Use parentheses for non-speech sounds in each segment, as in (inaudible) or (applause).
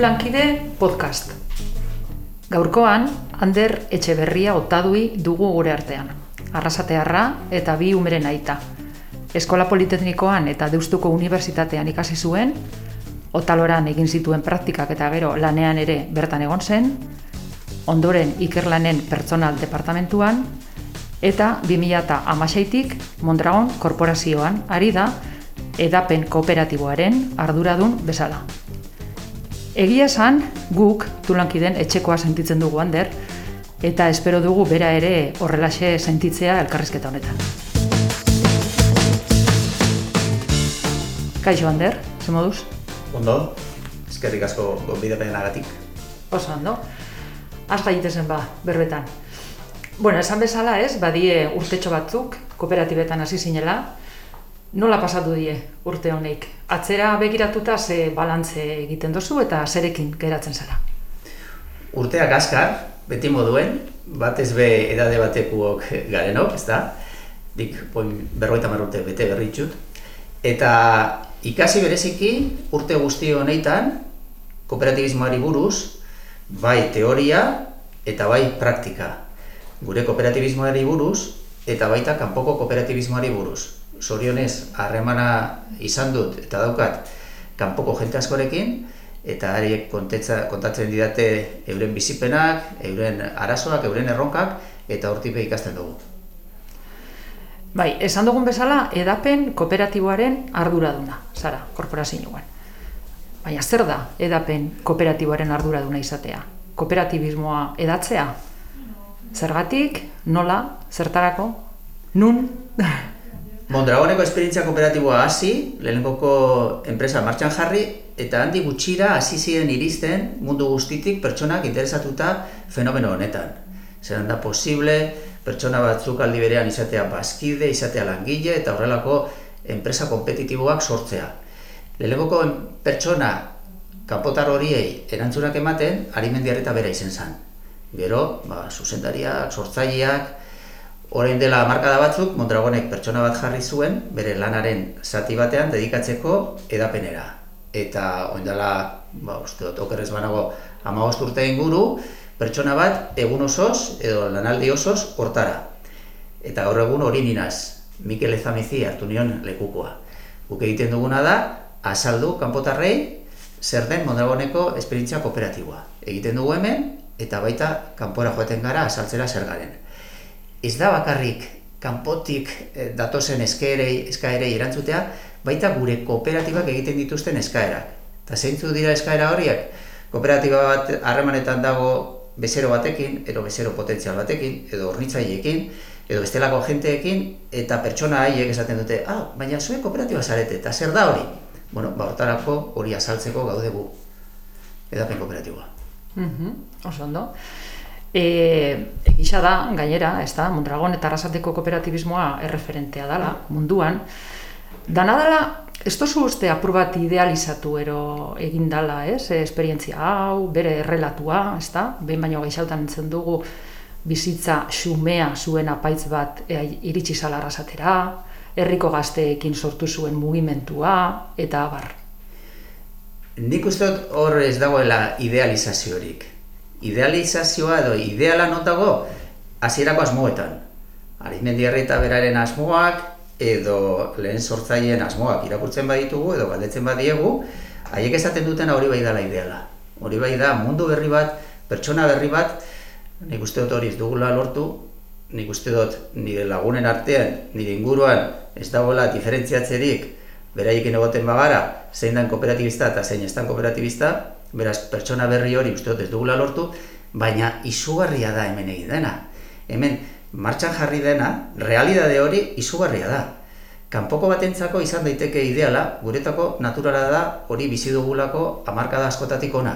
Lankide podcast. Gaurkoan, Ander Etxeberria otadui dugu gure artean. Arrasatearra eta bi umeren aita. Eskola Politeknikoan eta Deustuko Unibertsitatean ikasi zuen, otaloran egin zituen praktikak eta gero lanean ere bertan egon zen, ondoren ikerlanen pertsonal departamentuan, eta 2006tik Mondragon korporazioan ari da edapen kooperatiboaren arduradun bezala. Egia esan, guk tulankiden etxekoa sentitzen dugu hander, eta espero dugu bera ere horrelaxe sentitzea elkarrizketa honetan. Kaixo hander, ze moduz? Ondo, eskerrik asko gonbidapen agatik. Oso ondo. Az gaitezen ba, berbetan. Bueno, esan bezala ez, badie urtetxo batzuk, kooperatibetan hasi zinela, Nola pasatu die urte honek? Atzera begiratuta ze balantze egiten dozu eta zerekin geratzen zara? Urteak askar, beti moduen, batez be edade batekuok garenok, ez da? Dik, poin, berroita urte bete berritxut. Eta ikasi bereziki urte guzti honetan, kooperatibismoari buruz, bai teoria eta bai praktika. Gure kooperatibismoari buruz eta baita kanpoko kooperatibismoari buruz sorionez harremana izan dut eta daukat kanpoko jente askorekin eta hariek kontatzen didate euren bizipenak, euren arazoak, euren erronkak eta hortipe ikasten dugu. Bai, esan dugun bezala edapen kooperatiboaren arduraduna, zara, korporazioan. Baina zer da edapen kooperatiboaren arduraduna izatea? Kooperatibismoa edatzea? Zergatik, nola, zertarako, nun? (laughs) Mondragoneko esperientzia kooperatiboa hasi, lehenengoko enpresa martxan jarri, eta handi gutxira hasi ziren iristen mundu guztitik pertsonak interesatuta fenomeno honetan. Zeran da posible, pertsona batzuk aldi berean izatea bazkide, izatea langile, eta horrelako enpresa kompetitiboak sortzea. Lehenengoko pertsona kanpotar horiei erantzunak ematen, harimendiareta bera izen zen. Gero, ba, zuzendariak, sortzaileak, Orain dela markada batzuk, Mondragonek pertsona bat jarri zuen, bere lanaren zati batean dedikatzeko edapenera. Eta orain dela, ba, uste dut, okerrez banago, amagost urte inguru, pertsona bat egun osoz, edo lanaldi osoz, hortara. Eta gaur egun hori ninaz, Mikel Ezamizi hartu nion lekukoa. Guk egiten duguna da, azaldu kanpotarrei, zer den Mondragoneko esperientzia kooperatiboa. Egiten dugu hemen, eta baita kanpora joaten gara azaltzera zer garen ez da bakarrik kanpotik eh, datozen eskaerei, eskaerei erantzutea, baita gure kooperatibak egiten dituzten eskaerak. Eta zeintzu dira eskaera horiek? Kooperatiba bat harremanetan dago bezero batekin, edo bezero potentzial batekin, edo hornitzaileekin, edo bestelako jenteekin, eta pertsona haiek esaten dute, ah, baina zuen kooperatiba zarete, eta zer da hori? Bueno, ba, hortarako hori azaltzeko gaude gu edapen kooperatiboa. Mm -hmm, oso ondo. E, egisa da, gainera, ez da, Mondragon eta Arrasateko kooperatibismoa erreferentea dela, munduan. Dana dela, ez tozu uste apur bat idealizatu ero egin dela, ez, e, esperientzia hau, bere errelatua, ez da, behin baino gaixautan entzen dugu bizitza xumea zuen apaitz bat e, iritsi zala arrasatera, herriko gazteekin sortu zuen mugimentua, eta bar. Nik uste hor ez dagoela idealizaziorik idealizazioa edo ideala notago hasierako asmoetan. Arimendiarri eta beraren asmoak edo lehen sortzaileen asmoak irakurtzen baditugu edo galdetzen badiegu, haiek esaten duten hori bai dela ideala. Hori bai da mundu berri bat, pertsona berri bat, nik uste dut hori dugula lortu, nik uste dut nire lagunen artean, nire inguruan ez dagoela diferentziatzerik beraieken egoten bagara, zein dan kooperatibista eta zein ez dan kooperatibista, beraz, pertsona berri hori uste dut ez dugula lortu, baina izugarria da hemen egin dena. Hemen, martxan jarri dena, realidade hori izugarria da. Kanpoko batentzako izan daiteke ideala, guretako naturala da hori bizi dugulako hamarkada askotatik ona.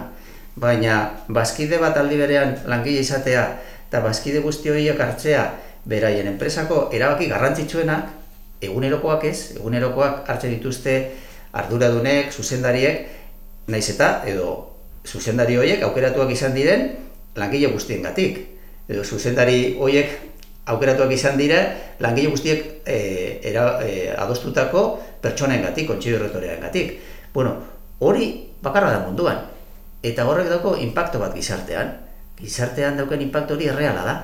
Baina, bazkide bat aldi berean langile izatea, eta bazkide guzti horiek hartzea, beraien enpresako erabaki garrantzitsuenak, egunerokoak ez, egunerokoak hartzen dituzte arduradunek, zuzendariek, naiz eta edo zuzendari horiek aukeratuak izan diren langile guztiengatik edo zuzendari horiek aukeratuak izan dira langile guztiek e, era, e, adostutako pertsonengatik, erretorearengatik. Bueno, hori bakarra da munduan. eta horrek dauko impacto bat gizartean. Gizartean dauken impacto hori erreala da.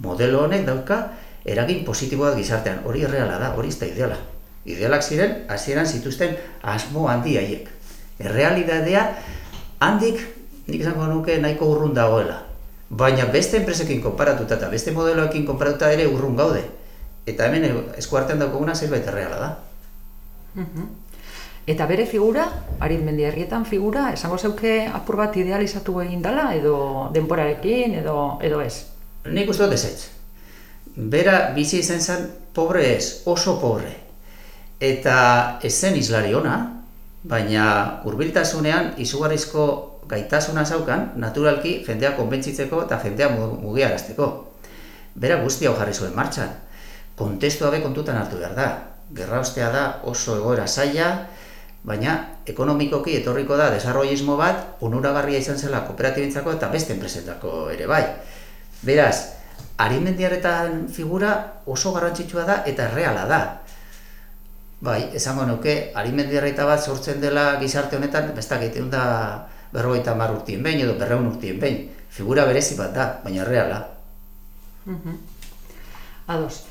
Modelo honek dauka eragin positibo bat gizartean, hori erreala da, hori ez da ideala. Idealak ziren, hasieran zituzten asmo handi haiek. Errealidadea handik, nik izango nuke nahiko urrun dagoela. Baina beste enpresekin konparatuta eta beste modeloekin konparatuta ere urrun gaude. Eta hemen eskuartean daukaguna zerbait erreala da. Eta bere figura, aritmendi herrietan figura, esango zeuke apur bat idealizatu egin dela, edo denporarekin, edo, edo ez? Nik uste dut ezetz. Bera bizi izan zen pobre ez, oso pobre. Eta ez zen islari ona, baina hurbiltasunean izugarrizko gaitasuna zaukan, naturalki jendea konbentzitzeko eta jendea mugiarazteko. Bera guzti hau jarri zuen martxan. Kontestu habe kontutan hartu behar da. Gerra ostea da oso egoera zaila, baina ekonomikoki etorriko da desarrollismo bat onuragarria izan zela kooperatibintzako eta beste enpresetako ere bai. Beraz, arimendiaretan figura oso garrantzitsua da eta erreala da. Bai, esango nuke, arimendiarreta bat sortzen dela gizarte honetan, bestak egiten da berrogeita mar urtien behin edo berreun urtien behin. Figura berezi bat da, baina erreala. Uh Ados.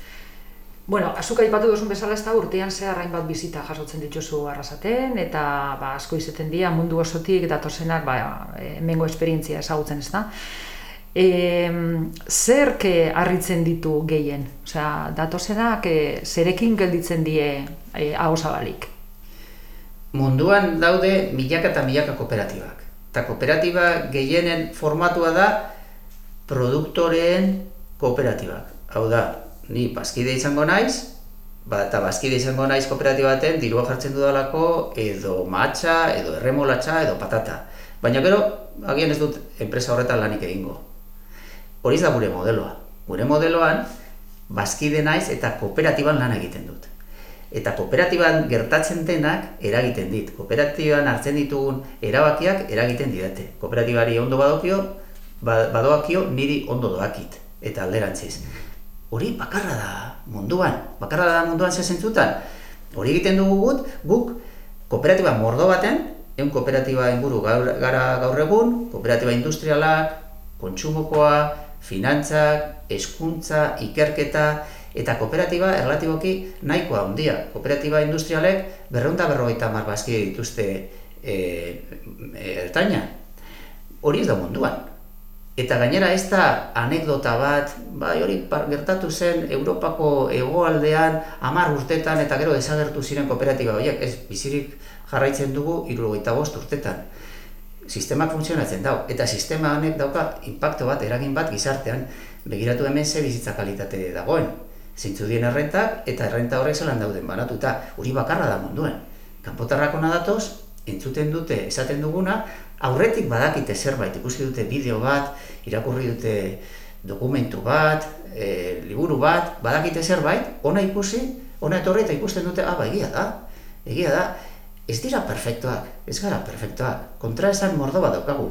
Bueno, azuka ipatu duzun bezala ez da urtean zehar bat bizita jasotzen dituzu arrasaten, eta ba, asko izeten dira mundu osotik eta ba, emengo esperientzia ezagutzen ez da. E, zerke harritzen ditu gehien? Osea, datozenak e, zerekin gelditzen die e, zabalik? Munduan daude milaka eta milaka kooperatibak. Eta kooperatiba gehienen formatua da produktoreen kooperatibak. Hau da, ni bazkide izango naiz, ba, eta bazkide izango naiz kooperatiba baten dirua jartzen dudalako edo matxa, edo erremolatxa, edo patata. Baina gero, agian ez dut enpresa horretan lanik egingo. Hori da gure modeloa. Gure modeloan, bazkide naiz eta kooperatiban lan egiten dut. Eta kooperatiban gertatzen denak eragiten dit. Kooperatiban hartzen ditugun erabakiak eragiten didate. Kooperatibari ondo badokio, ba, badoakio niri ondo doakit. Eta alderantziz hori bakarra da munduan, bakarra da munduan ze zentzutan. Hori egiten dugu gut, guk kooperatiba mordo baten, egun kooperatiba inguru gara gaur egun, kooperatiba industrialak, kontsumokoa, finantzak, eskuntza, ikerketa, eta kooperatiba erlatiboki nahikoa handia. Kooperatiba industrialek berreunda berrogeita marbazki dituzte e, ertaina. Hori ez da munduan. Eta gainera ez da anekdota bat, bai hori gertatu zen Europako hegoaldean hamar urtetan eta gero desagertu ziren kooperatiba horiek, ez bizirik jarraitzen dugu irurogeita bost urtetan. Sistemak funtzionatzen dau, eta sistema honek dauka impacto bat, eragin bat gizartean, begiratu hemen ze bizitza kalitate dagoen. Zintzu dien errentak eta errenta horrek zelan dauden banatuta, hori bakarra da munduen. Kanpotarrako nadatoz, entzuten dute esaten duguna, aurretik badakite zerbait, ikusi dute bideo bat, irakurri dute dokumentu bat, e, liburu bat, badakite zerbait, ona ikusi, ona etorri eta ikusten dute, ah, ba, egia da, egia da, ez dira perfektuak, ez gara perfektuak, kontra esan mordo bat daukagu.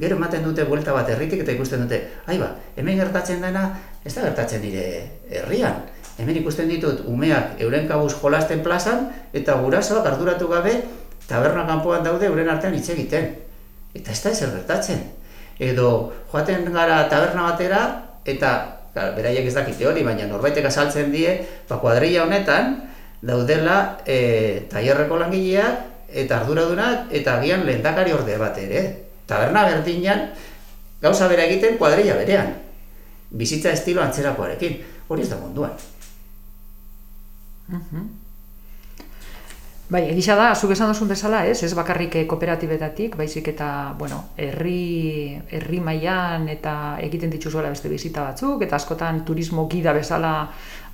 Gero ematen dute buelta bat herritik eta ikusten dute, ai ba, hemen gertatzen dena, ez da gertatzen nire herrian. Hemen ikusten ditut umeak euren kabuz jolasten plazan eta gurasoak arduratu gabe taberna kanpoan daude euren artean hitz egiten. Eta ez da ezer gertatzen. Edo joaten gara taberna batera, eta beraiek ez dakite hori, baina norbaitek azaltzen die, ba, kuadrilla honetan daudela e, taierreko langileak, eta arduradunak, eta agian lehendakari orde bat ere. Taberna berdinan, gauza bera egiten kuadrilla berean. Bizitza estilo antzerakoarekin. Hori ez da munduan. Uh Bai, egisa da, zuk esan duzun bezala, ez, ez bakarrik eh, kooperatibetatik, baizik eta, bueno, herri, herri mailan eta egiten dituzuela beste bizita batzuk, eta askotan turismo gida bezala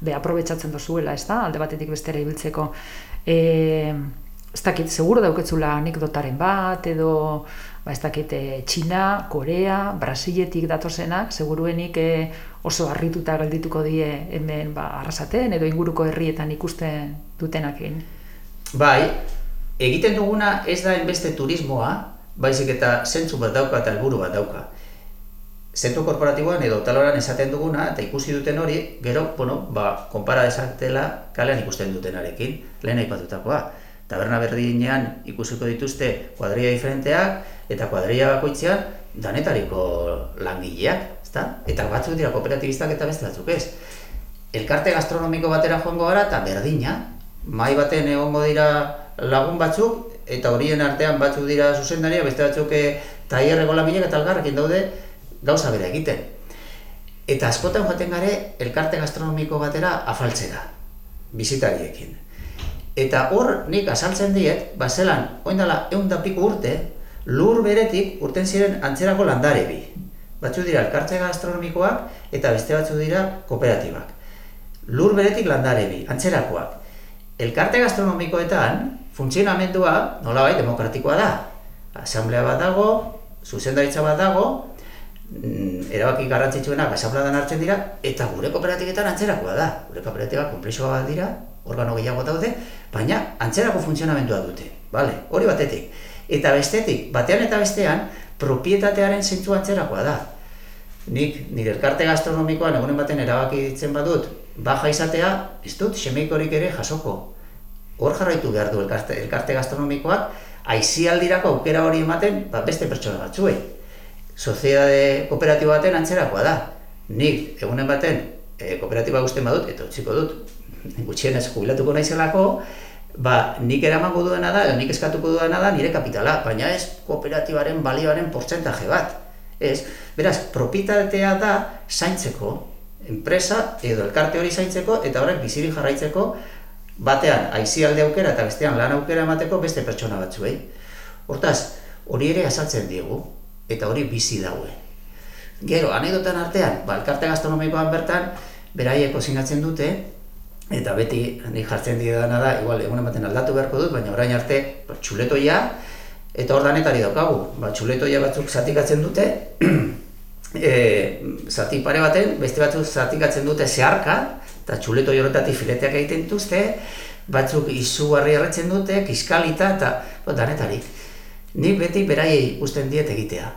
be aprobetsatzen dozuela, ez da, alde batetik bestera ibiltzeko. E, ez dakit, seguro dauketzula anekdotaren bat, edo, ba, ez dakit, e, Txina, Korea, Brasiletik datozenak, seguruenik e, oso harrituta geldituko die hemen ba, arrasaten, edo inguruko herrietan ikusten dutenakin. Bai, egiten duguna ez da enbeste turismoa, baizik eta zentzu bat dauka eta helburu bat dauka. Zentru korporatiboan edo taloran esaten duguna eta ikusi duten hori, gero, bueno, ba, konpara desatela kalean ikusten dutenarekin, lehen aipatutakoa. Taberna berdinean ikusiko dituzte kuadria diferenteak, eta kuadria bakoitzean danetariko langileak, ezta? Eta batzuk dira kooperatibistak eta beste batzuk ez. Elkarte gastronomiko batera joango gara eta berdina, mai baten egongo dira lagun batzuk, eta horien artean batzuk dira zuzendaria, beste batzuk eh, taierreko langileak eta algarrekin daude gauza bera egiten. Eta askotan joaten gare elkarte gastronomiko batera afaltzera, bizitariekin. Eta hor nik azaltzen diet, bazelan, oindala egun da piku urte, lur beretik urten ziren antzerako landarebi. Batzu dira elkarte gastronomikoak eta beste batzu dira kooperatibak. Lur beretik landarebi, antzerakoak. Elkarte gastronomikoetan, funtzionamendua nolabait demokratikoa da. Asamblea bat dago, zuzendaritza bat dago, Mm, erabaki garrantzitsuenak asamladan hartzen dira eta gure kooperatibetan antzerakoa da. Gure kooperatiba konplexua bat dira, organo gehiago daude, baina antzerako funtzionamendua dute. Vale, hori batetik. Eta bestetik, batean eta bestean, propietatearen zentzu antzerakoa da. Nik, nire elkarte gastronomikoan egunen baten erabaki ditzen badut, baja izatea, ez dut, semeikorik ere jasoko. Hor jarraitu behar du elkarte, elkarte gastronomikoak, aizialdirako aukera hori ematen, ba, beste pertsona batzuei soziedade kooperatibo baten antzerakoa da. Nik egunen baten e, kooperatiba guztien badut, eta utziko dut, gutxienez jubilatuko naizelako, ba, nik eramango duena da, edo nik eskatuko duena da nire kapitala, baina ez kooperatibaren balioaren portzentaje bat. Ez, beraz, propietatea da zaintzeko, enpresa edo elkarte hori zaintzeko eta horrek biziri jarraitzeko batean aizialde aukera eta bestean lan aukera emateko beste pertsona batzuei. Hortaz, hori ere azaltzen diegu, eta hori bizi daue. Gero, anedotan artean, ba, elkarte gastronomikoan bertan, beraiek kozinatzen dute, eta beti nik jartzen didana da, igual, egun ematen aldatu beharko dut, baina orain arte, ba, txuletoia, eta hor danetari daukagu, ba, txuletoia batzuk zatikatzen dute, (clears throat) e, zati pare baten, beste batzuk zatikatzen dute zeharka, eta txuleto horretatik fileteak egiten dituzte, batzuk izugarri erretzen dute, kiskalita, eta ba, danetarik. Nik beti beraiei usten diet egitea.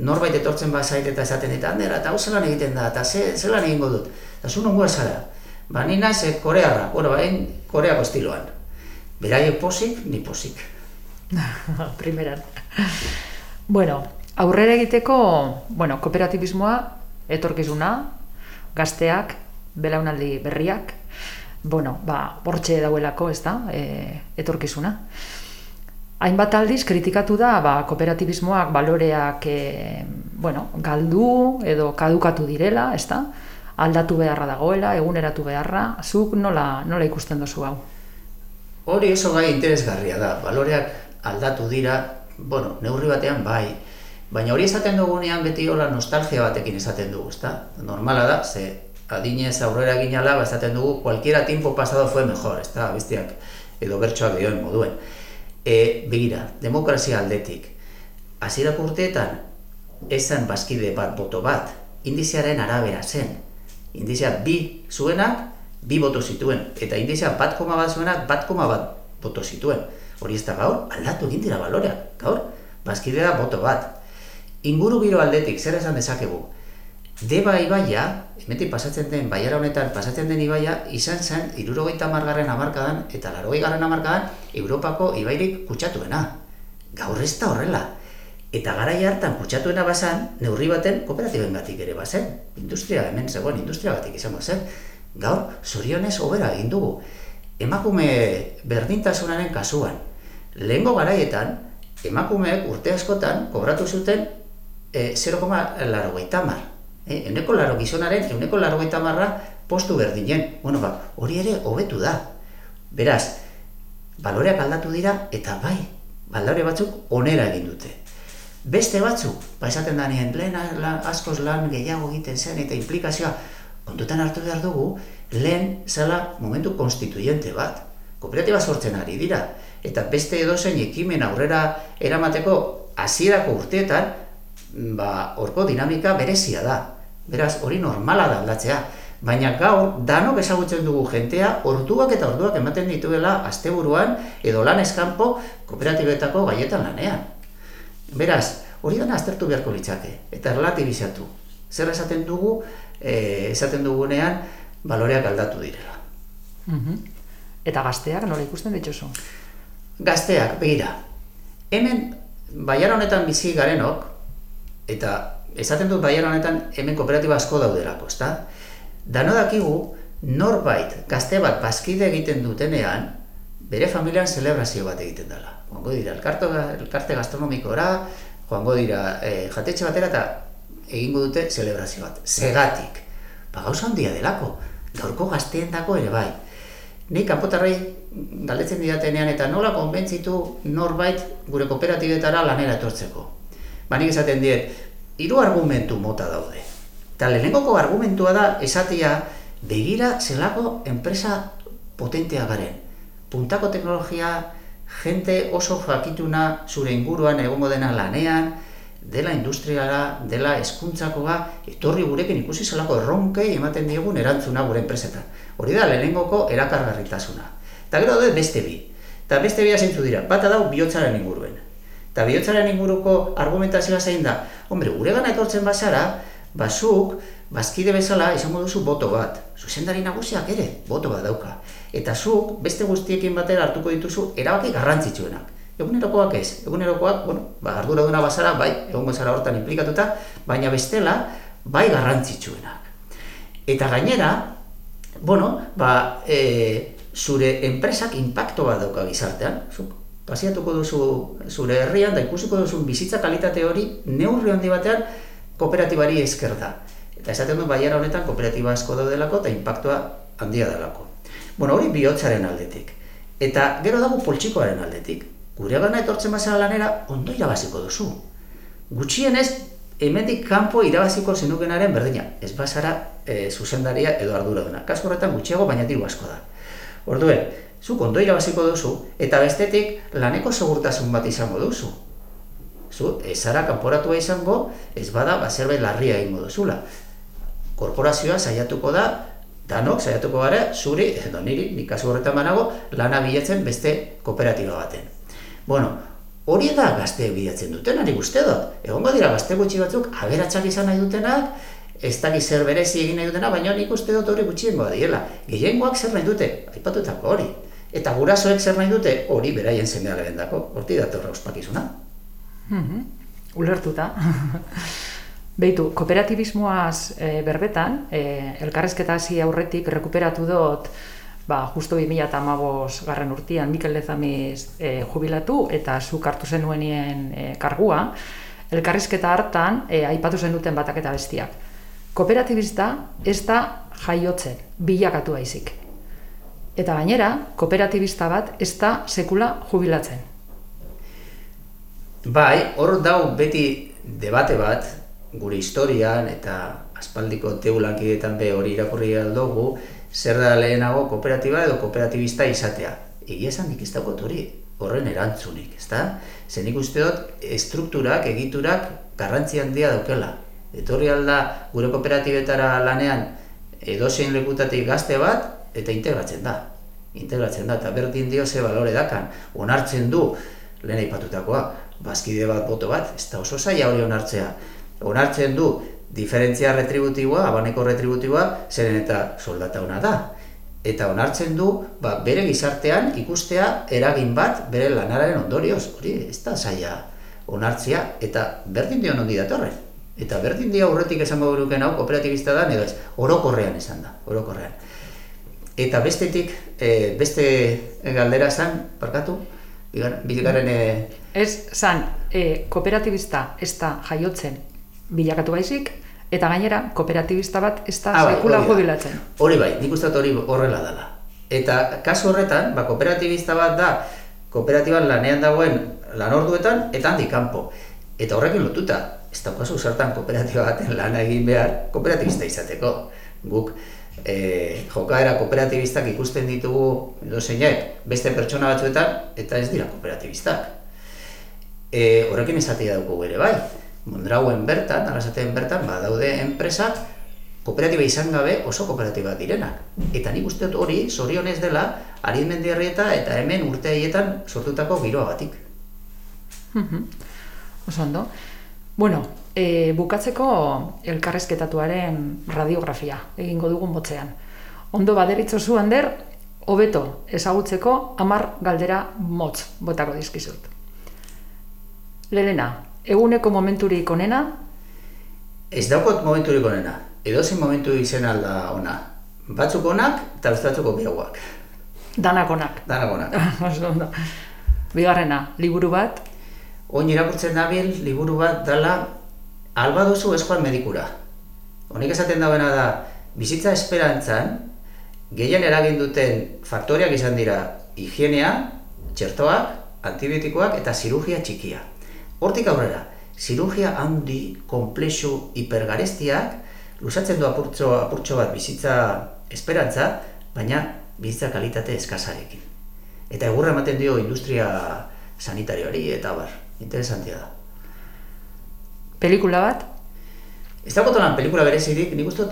Norbait etortzen bazait eta esaten eta handera, eta hau zelan egiten da, eta ze, zelan egingo dut. Eta zu nungua zara. Ba, ni naiz eh, korearra, bueno, bain koreako estiloan. Beraiek posik, ni posik. (laughs) Primeran. bueno, aurrera egiteko, bueno, kooperatibismoa, etorkizuna, gazteak, belaunaldi berriak, bueno, ba, bortxe dauelako, ez da, e, etorkizuna. Hainbat aldiz kritikatu da ba, kooperatibismoak baloreak e, bueno, galdu edo kadukatu direla, ezta? Aldatu beharra dagoela, eguneratu beharra, zuk nola, nola ikusten duzu hau? Hori oso gai interesgarria da, baloreak aldatu dira, bueno, neurri batean bai, baina hori esaten dugunean beti hola nostalgia batekin esaten dugu, ezta? Normala da, ze adinez aurrera ginala, ba, esaten dugu, cualquiera tiempo pasado fue mejor, ezta? Bestiak, edo bertsoak dioen moduen. E, begira, demokrazia aldetik. Hasierako urteetan, esan bazkide bat boto bat, indiziaren arabera zen. Indizia bi zuenak, bi boto zituen. Eta indizia bat koma bat zuenak, bat koma bat boto zituen. Hori ez da gaur, aldatu egin dira baloreak. Gaur, bazkidea boto bat. Inguru giro aldetik, zer esan dezakegu? Deba ibaia, hemetik pasatzen den, baiara honetan pasatzen den ibaia, izan zen, irurogeita margarren amarkadan eta larogei garren amarkadan, Europako ibairik kutsatuena. Gaur ez da horrela. Eta gara hartan kutsatuena bazan, neurri baten kooperatiben batik ere bazen. Industria, hemen zegoen, industria batik izango zen. Gaur, zorionez obera egin dugu. Emakume berdintasunaren kasuan. Lehengo garaietan, emakumeek urte askotan kobratu zuten e, 0,larrogeita mar. Eh, eneko laro gizonaren, eneko laro marra postu berdinen. Bueno, ba, hori ere hobetu da. Beraz, baloreak aldatu dira, eta bai, balore batzuk onera egin dute. Beste batzuk, ba esaten da nien, lehen lan, askoz lan gehiago egiten zen eta implikazioa, kontutan hartu behar dugu, lehen zela momentu konstituyente bat. Kooperatiba sortzen ari dira. Eta beste edozein ekimen aurrera eramateko hasierako urteetan, ba, orko dinamika berezia da. Beraz, hori normala da aldatzea. Baina gaur, danok ezagutzen dugu jentea, orduak eta orduak ematen dituela asteburuan edo lan eskampo kooperatibetako gaietan lanean. Beraz, hori dana aztertu beharko litzake, eta relatibizatu. Zer esaten dugu, e, esaten dugunean, baloreak aldatu direla. Eta gazteak nola ikusten dituzu? gazteak, begira, hemen baiara honetan bizi garenok, eta esaten dut baiara honetan hemen kooperatiba asko daudelako, ezta? Dano dakigu, norbait, gazte bat, bazkide egiten dutenean, bere familian celebrazio bat egiten dela. Joango dira, elkarte, elkarte gastronomikora, joango dira, e, jatetxe batera eta egingo dute celebrazio bat. Segatik. Ba, gauza handia delako. Gaurko gazteen dako ere bai. Nik kanpotarrei galdetzen didatenean eta nola konbentzitu norbait gure kooperatibetara lanera etortzeko. Ba, nik esaten diet, hiru argumentu mota daude. Eta lehenengoko argumentua da esatia begira zelako enpresa potentea garen. Puntako teknologia, jente oso jakituna zure inguruan egongo dena lanean, dela industriala, dela eskuntzakoa, etorri gurekin ikusi zelako erronkei ematen diegun erantzuna gure enpresetan. Hori da lehenengoko erakargarritasuna. Eta gero daude beste bi. Eta beste bi zeintzu dira, bata dau bihotzaren inguruen. Eta bihotzaren inguruko argumentazioa zein da, hombre, gure gana etortzen bazara, basuk, bazkide bezala izango duzu boto bat. Zuzendari nagusiak ere, boto bat dauka. Eta zuk, beste guztiekin batera hartuko dituzu, erabaki garrantzitsuenak. Egunerokoak ez, egunerokoak, bueno, ba, ardura duna bazara, bai, egongo zara hortan implikatuta, baina bestela, bai garrantzitsuenak. Eta gainera, bueno, ba, e, zure enpresak impacto bat dauka gizartean, zuk, pasiatuko duzu zure herrian, da ikusiko duzu bizitza kalitate hori, neurri handi batean, kooperatibari esker da. Eta esaten du baiara honetan kooperatiba asko daudelako eta impactua handia delako. Bueno, hori bihotzaren aldetik. Eta gero dago poltsikoaren aldetik. Gure gana etortzen bazara lanera, ondo irabaziko duzu. Gutxienez, hemendik kanpo irabaziko zenukenaren berdina. Ez bazara e, zuzendaria edo ardura duna. Kasko horretan gutxiago, baina diru asko da. Orduen, zuk ondo irabaziko duzu, eta bestetik laneko segurtasun bat izango duzu zu, ezara kanporatua izango, ez bada, ba, zerbait larria egingo duzula. Korporazioa saiatuko da, danok saiatuko gara, zuri, (laughs) edo niri, nik kasu horretan banago, lana bilatzen beste kooperatiba baten. Bueno, hori da gazte bilatzen duten, ari guzti dut. Egongo dira gazte gutxi batzuk, aberatsak izan nahi dutenak, ez da zer berezi egin nahi dutena, baina nik uste dut hori gutxiengoa diela. Gehiengoak zer nahi dute, aipatutako hori. Eta gurasoek zer nahi dute, hori beraien zemea dako, horti datorra ospakizuna. Mm Ulertuta. (laughs) Beitu, kooperatibismoaz e, berbetan, e, elkarrezketa hasi aurretik rekuperatu dut ba, justo 2008 garren urtean Mikel Lezamiz e, jubilatu eta zuk hartu zenuenien e, kargua, elkarrizketa hartan e, aipatu zen duten batak eta bestiak. Kooperatibista ez da jaiotzen, bilakatu haizik. Eta gainera, kooperatibista bat ez da sekula jubilatzen. Bai, hor dau beti debate bat, gure historian eta aspaldiko teulankidetan be hori irakurri aldugu, zer da lehenago kooperatiba edo kooperatibista izatea. Egia esan nik ez daukot hori, horren erantzunik, ezta? Zer nik uste dut, estrukturak, egiturak, garrantzi handia daukela. Etorri alda gure kooperatibetara lanean edozein lekutatik gazte bat, eta integratzen da. Integratzen da, eta berdin dio ze balore dakan. Onartzen du, lehen aipatutakoa, bazkide bat boto bat, ez da oso zaila hori onartzea. Onartzen du, diferentzia retributiboa, abaneko retributiboa, zeren eta soldata hona da. Eta onartzen du, ba, bere gizartean ikustea eragin bat bere lanararen ondorioz. Hori, ez da zaila onartzea, eta berdin dio nondi datorren. Eta berdin dio aurretik esango duruken hau kooperatibista da, edo ez, orokorrean esan da, orokorrean. Eta bestetik, e, beste galdera zan, parkatu, bigarren... E... Ez, zan, e, kooperatibista ez da jaiotzen bilakatu baizik, eta gainera, kooperatibista bat ez da ah, bai, sekula jubilatzen. Hori bai, nik uste hori horrela dela. Eta kasu horretan, ba, kooperatibista bat da, kooperatiban lanean dagoen lan orduetan, eta handik kanpo. Eta horrekin lotuta, ez daukazu zertan kooperatiba baten lana egin behar, kooperatibista izateko. Guk, e, jokaera kooperatibistak ikusten ditugu edo zeinek beste pertsona batzuetan eta ez dira kooperatibistak. E, horrekin esatia dugu ere bai. Mondrauen bertan, arazateen bertan, badaude enpresak kooperatiba izan gabe oso kooperatiba direnak. Eta nik uste dut hori, zorionez dela, arizmendiarrieta eta hemen urte haietan sortutako giroa batik. Mm Oso ondo. Bueno, e, bukatzeko elkarrezketatuaren radiografia egingo dugun botzean. Ondo baderitzo zu, Ander, hobeto ezagutzeko hamar galdera motz botako dizkizut. Lelena, eguneko momenturik onena? Ez daukot momenturik onena. Edozein momentu izen alda ona. Batzuk onak eta beste batzuk obiagoak. Danak onak. Danak onak. (laughs) Bigarrena, liburu bat? Oin irakurtzen dabil, liburu bat dala alba duzu eskoan medikura. Honik esaten dagoena da, bizitza esperantzan, gehien eragin duten faktoriak izan dira higienea, txertoak, antibiotikoak eta zirugia txikia. Hortik aurrera, zirugia handi, komplexu, hipergarestiak, lusatzen du apurtxo, apurtxo bat bizitza esperantza, baina bizitza kalitate eskazarekin. Eta egurra ematen dio industria sanitarioari eta bar, interesantia da. Pelikula bat? Ez dago lan pelikula berezirik, nik uste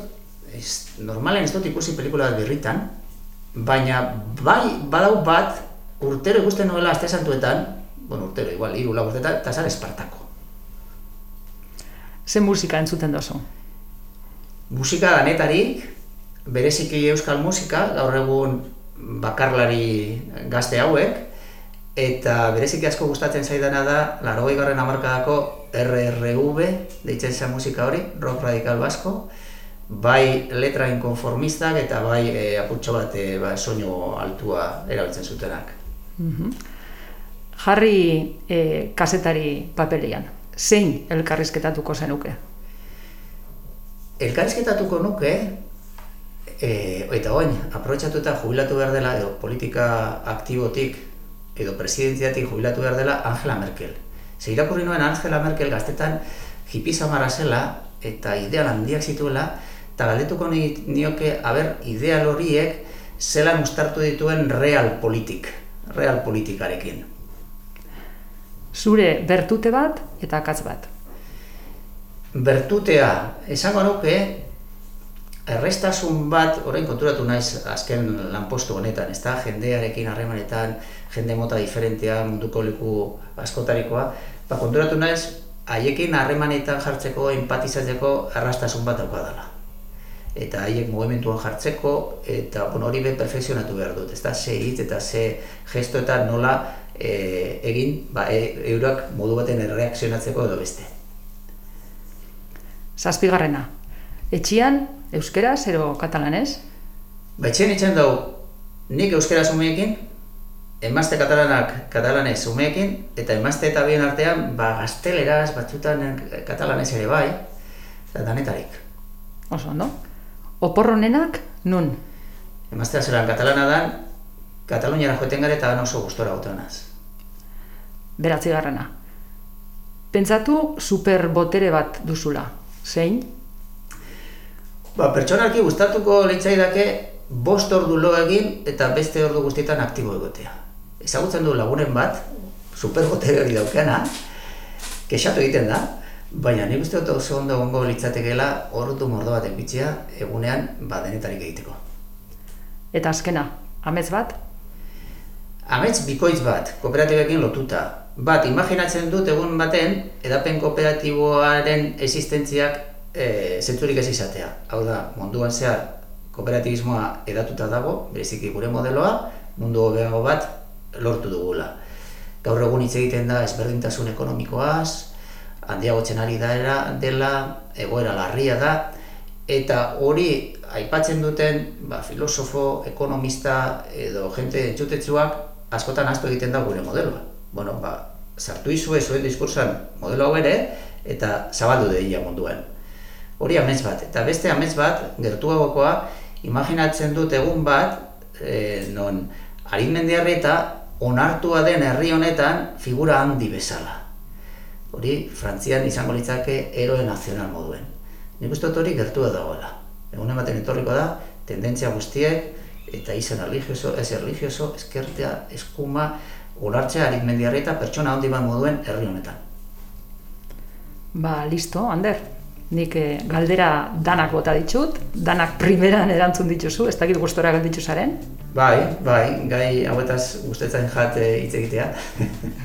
ez, normalen ez dut ikusi pelikula bat birritan, baina bai badau bat urtero ikusten nuela aste santuetan, bueno, urtero, igual, hiru lau urtetan, eta zan Espartako. Ze musika entzuten dozu? Musika danetarik, bereziki euskal musika, gaur egun bakarlari gazte hauek, eta bereziki asko gustatzen zaidana da, laro garren amarkadako RRV, deitzen zen musika hori, rock radical basko, bai letra inkonformistak eta bai e, apurtxo bat e, ba, soinu altua erabiltzen zutenak. Mm Jarri e, kasetari papelian, zein elkarrizketatuko zenuke? Elkarrizketatuko nuke, e, eta oin, aprobetsatuta jubilatu behar dela, edo politika aktibotik, edo presidentziatik jubilatu behar dela Angela Merkel. Ze irakurri nuen Angela Merkel gaztetan hipisamara zela, eta ideal handiak zituela, eta galdetuko nioke, haber, ideal horiek zelan ustartu dituen real politik, real politikarekin. Zure bertute bat eta akatz bat. Bertutea, esango nuke, errestasun bat, orain konturatu naiz azken lanpostu honetan, ez da, jendearekin harremanetan, jende mota diferentea, munduko leku askotarikoa, ba, konturatu naiz, haiekin harremanetan jartzeko, empatizatzeko, errastasun bat dauka Eta haiek mugimenduan jartzeko, eta bueno, hori be perfekzionatu behar dut, ez da, ze hitz eta ze gesto eta nola e, egin ba, e, eurak modu baten erreakzionatzeko edo beste. Zazpigarrena, etxian euskera zero katalanez? Ba, etxian etxan dau, nik euskera umeekin, emazte katalanak katalanez umeekin, eta emazte eta bien artean, ba, gazteleraz, batzutan katalanez ere bai, eta danetarik. Oso, ondo? Oporronenak, nun? Emaztea zelan katalana dan, Kataluniara joeten gara eta oso gustora gotenaz. Beratzi garrana. Pentsatu superbotere bat duzula. Zein? Ba, pertsonalki gustatuko dake bost ordu lo egin eta beste ordu guztietan aktibo egotea. Ezagutzen du lagunen bat, superbotere hori daukena, kexatu egiten da, baina nik uste dut oso ondo gongo litzatekeela ordu mordo bat egitea egunean ba denetarik egiteko. Eta azkena, amez bat? Amets bikoitz bat, kooperatibekin lotuta, bat, imaginatzen dut egun baten, edapen kooperatiboaren existentziak e, zentzurik ez izatea. Hau da, munduan zehar kooperatibismoa edatuta dago, bereziki gure modeloa, mundu hobeago bat lortu dugula. Gaur egun hitz egiten da ezberdintasun ekonomikoaz, handiagotzen ari da dela, egoera larria da, eta hori aipatzen duten ba, filosofo, ekonomista edo jente entzutetsuak askotan asko egiten da gure modeloa bueno, ba, sartu izue zuen diskursan modelo hau ere, eta zabaldu deia munduan. Hori amets bat, eta beste amets bat, gertuagokoa, imaginatzen dut egun bat, e, non, aritmendiarri eta onartua den herri honetan figura handi bezala. Hori, Frantzian izango litzake eroe nazional moduen. Nik uste hori gertua dagoela. Egun ematen etorriko da, tendentzia guztiek, eta izan religioso, ez religioso, eskertea, eskuma, ulartzea aritmendiarri eta pertsona handi bat moduen herri honetan. Ba, listo, Ander. Nik eh, galdera danak bota ditut, danak primeran erantzun dituzu, ez dakit gustora galditzu zaren? Bai, bai, gai hauetaz gustetzen jat eh, hitz egitea.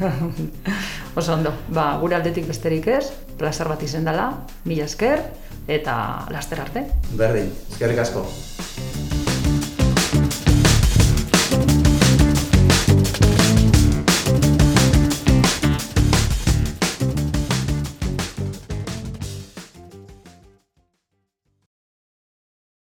(laughs) Oso ondo, ba, gure aldetik besterik ez, plazar bat izen dela, mila esker, eta laster arte. Berdin, eskerrik asko.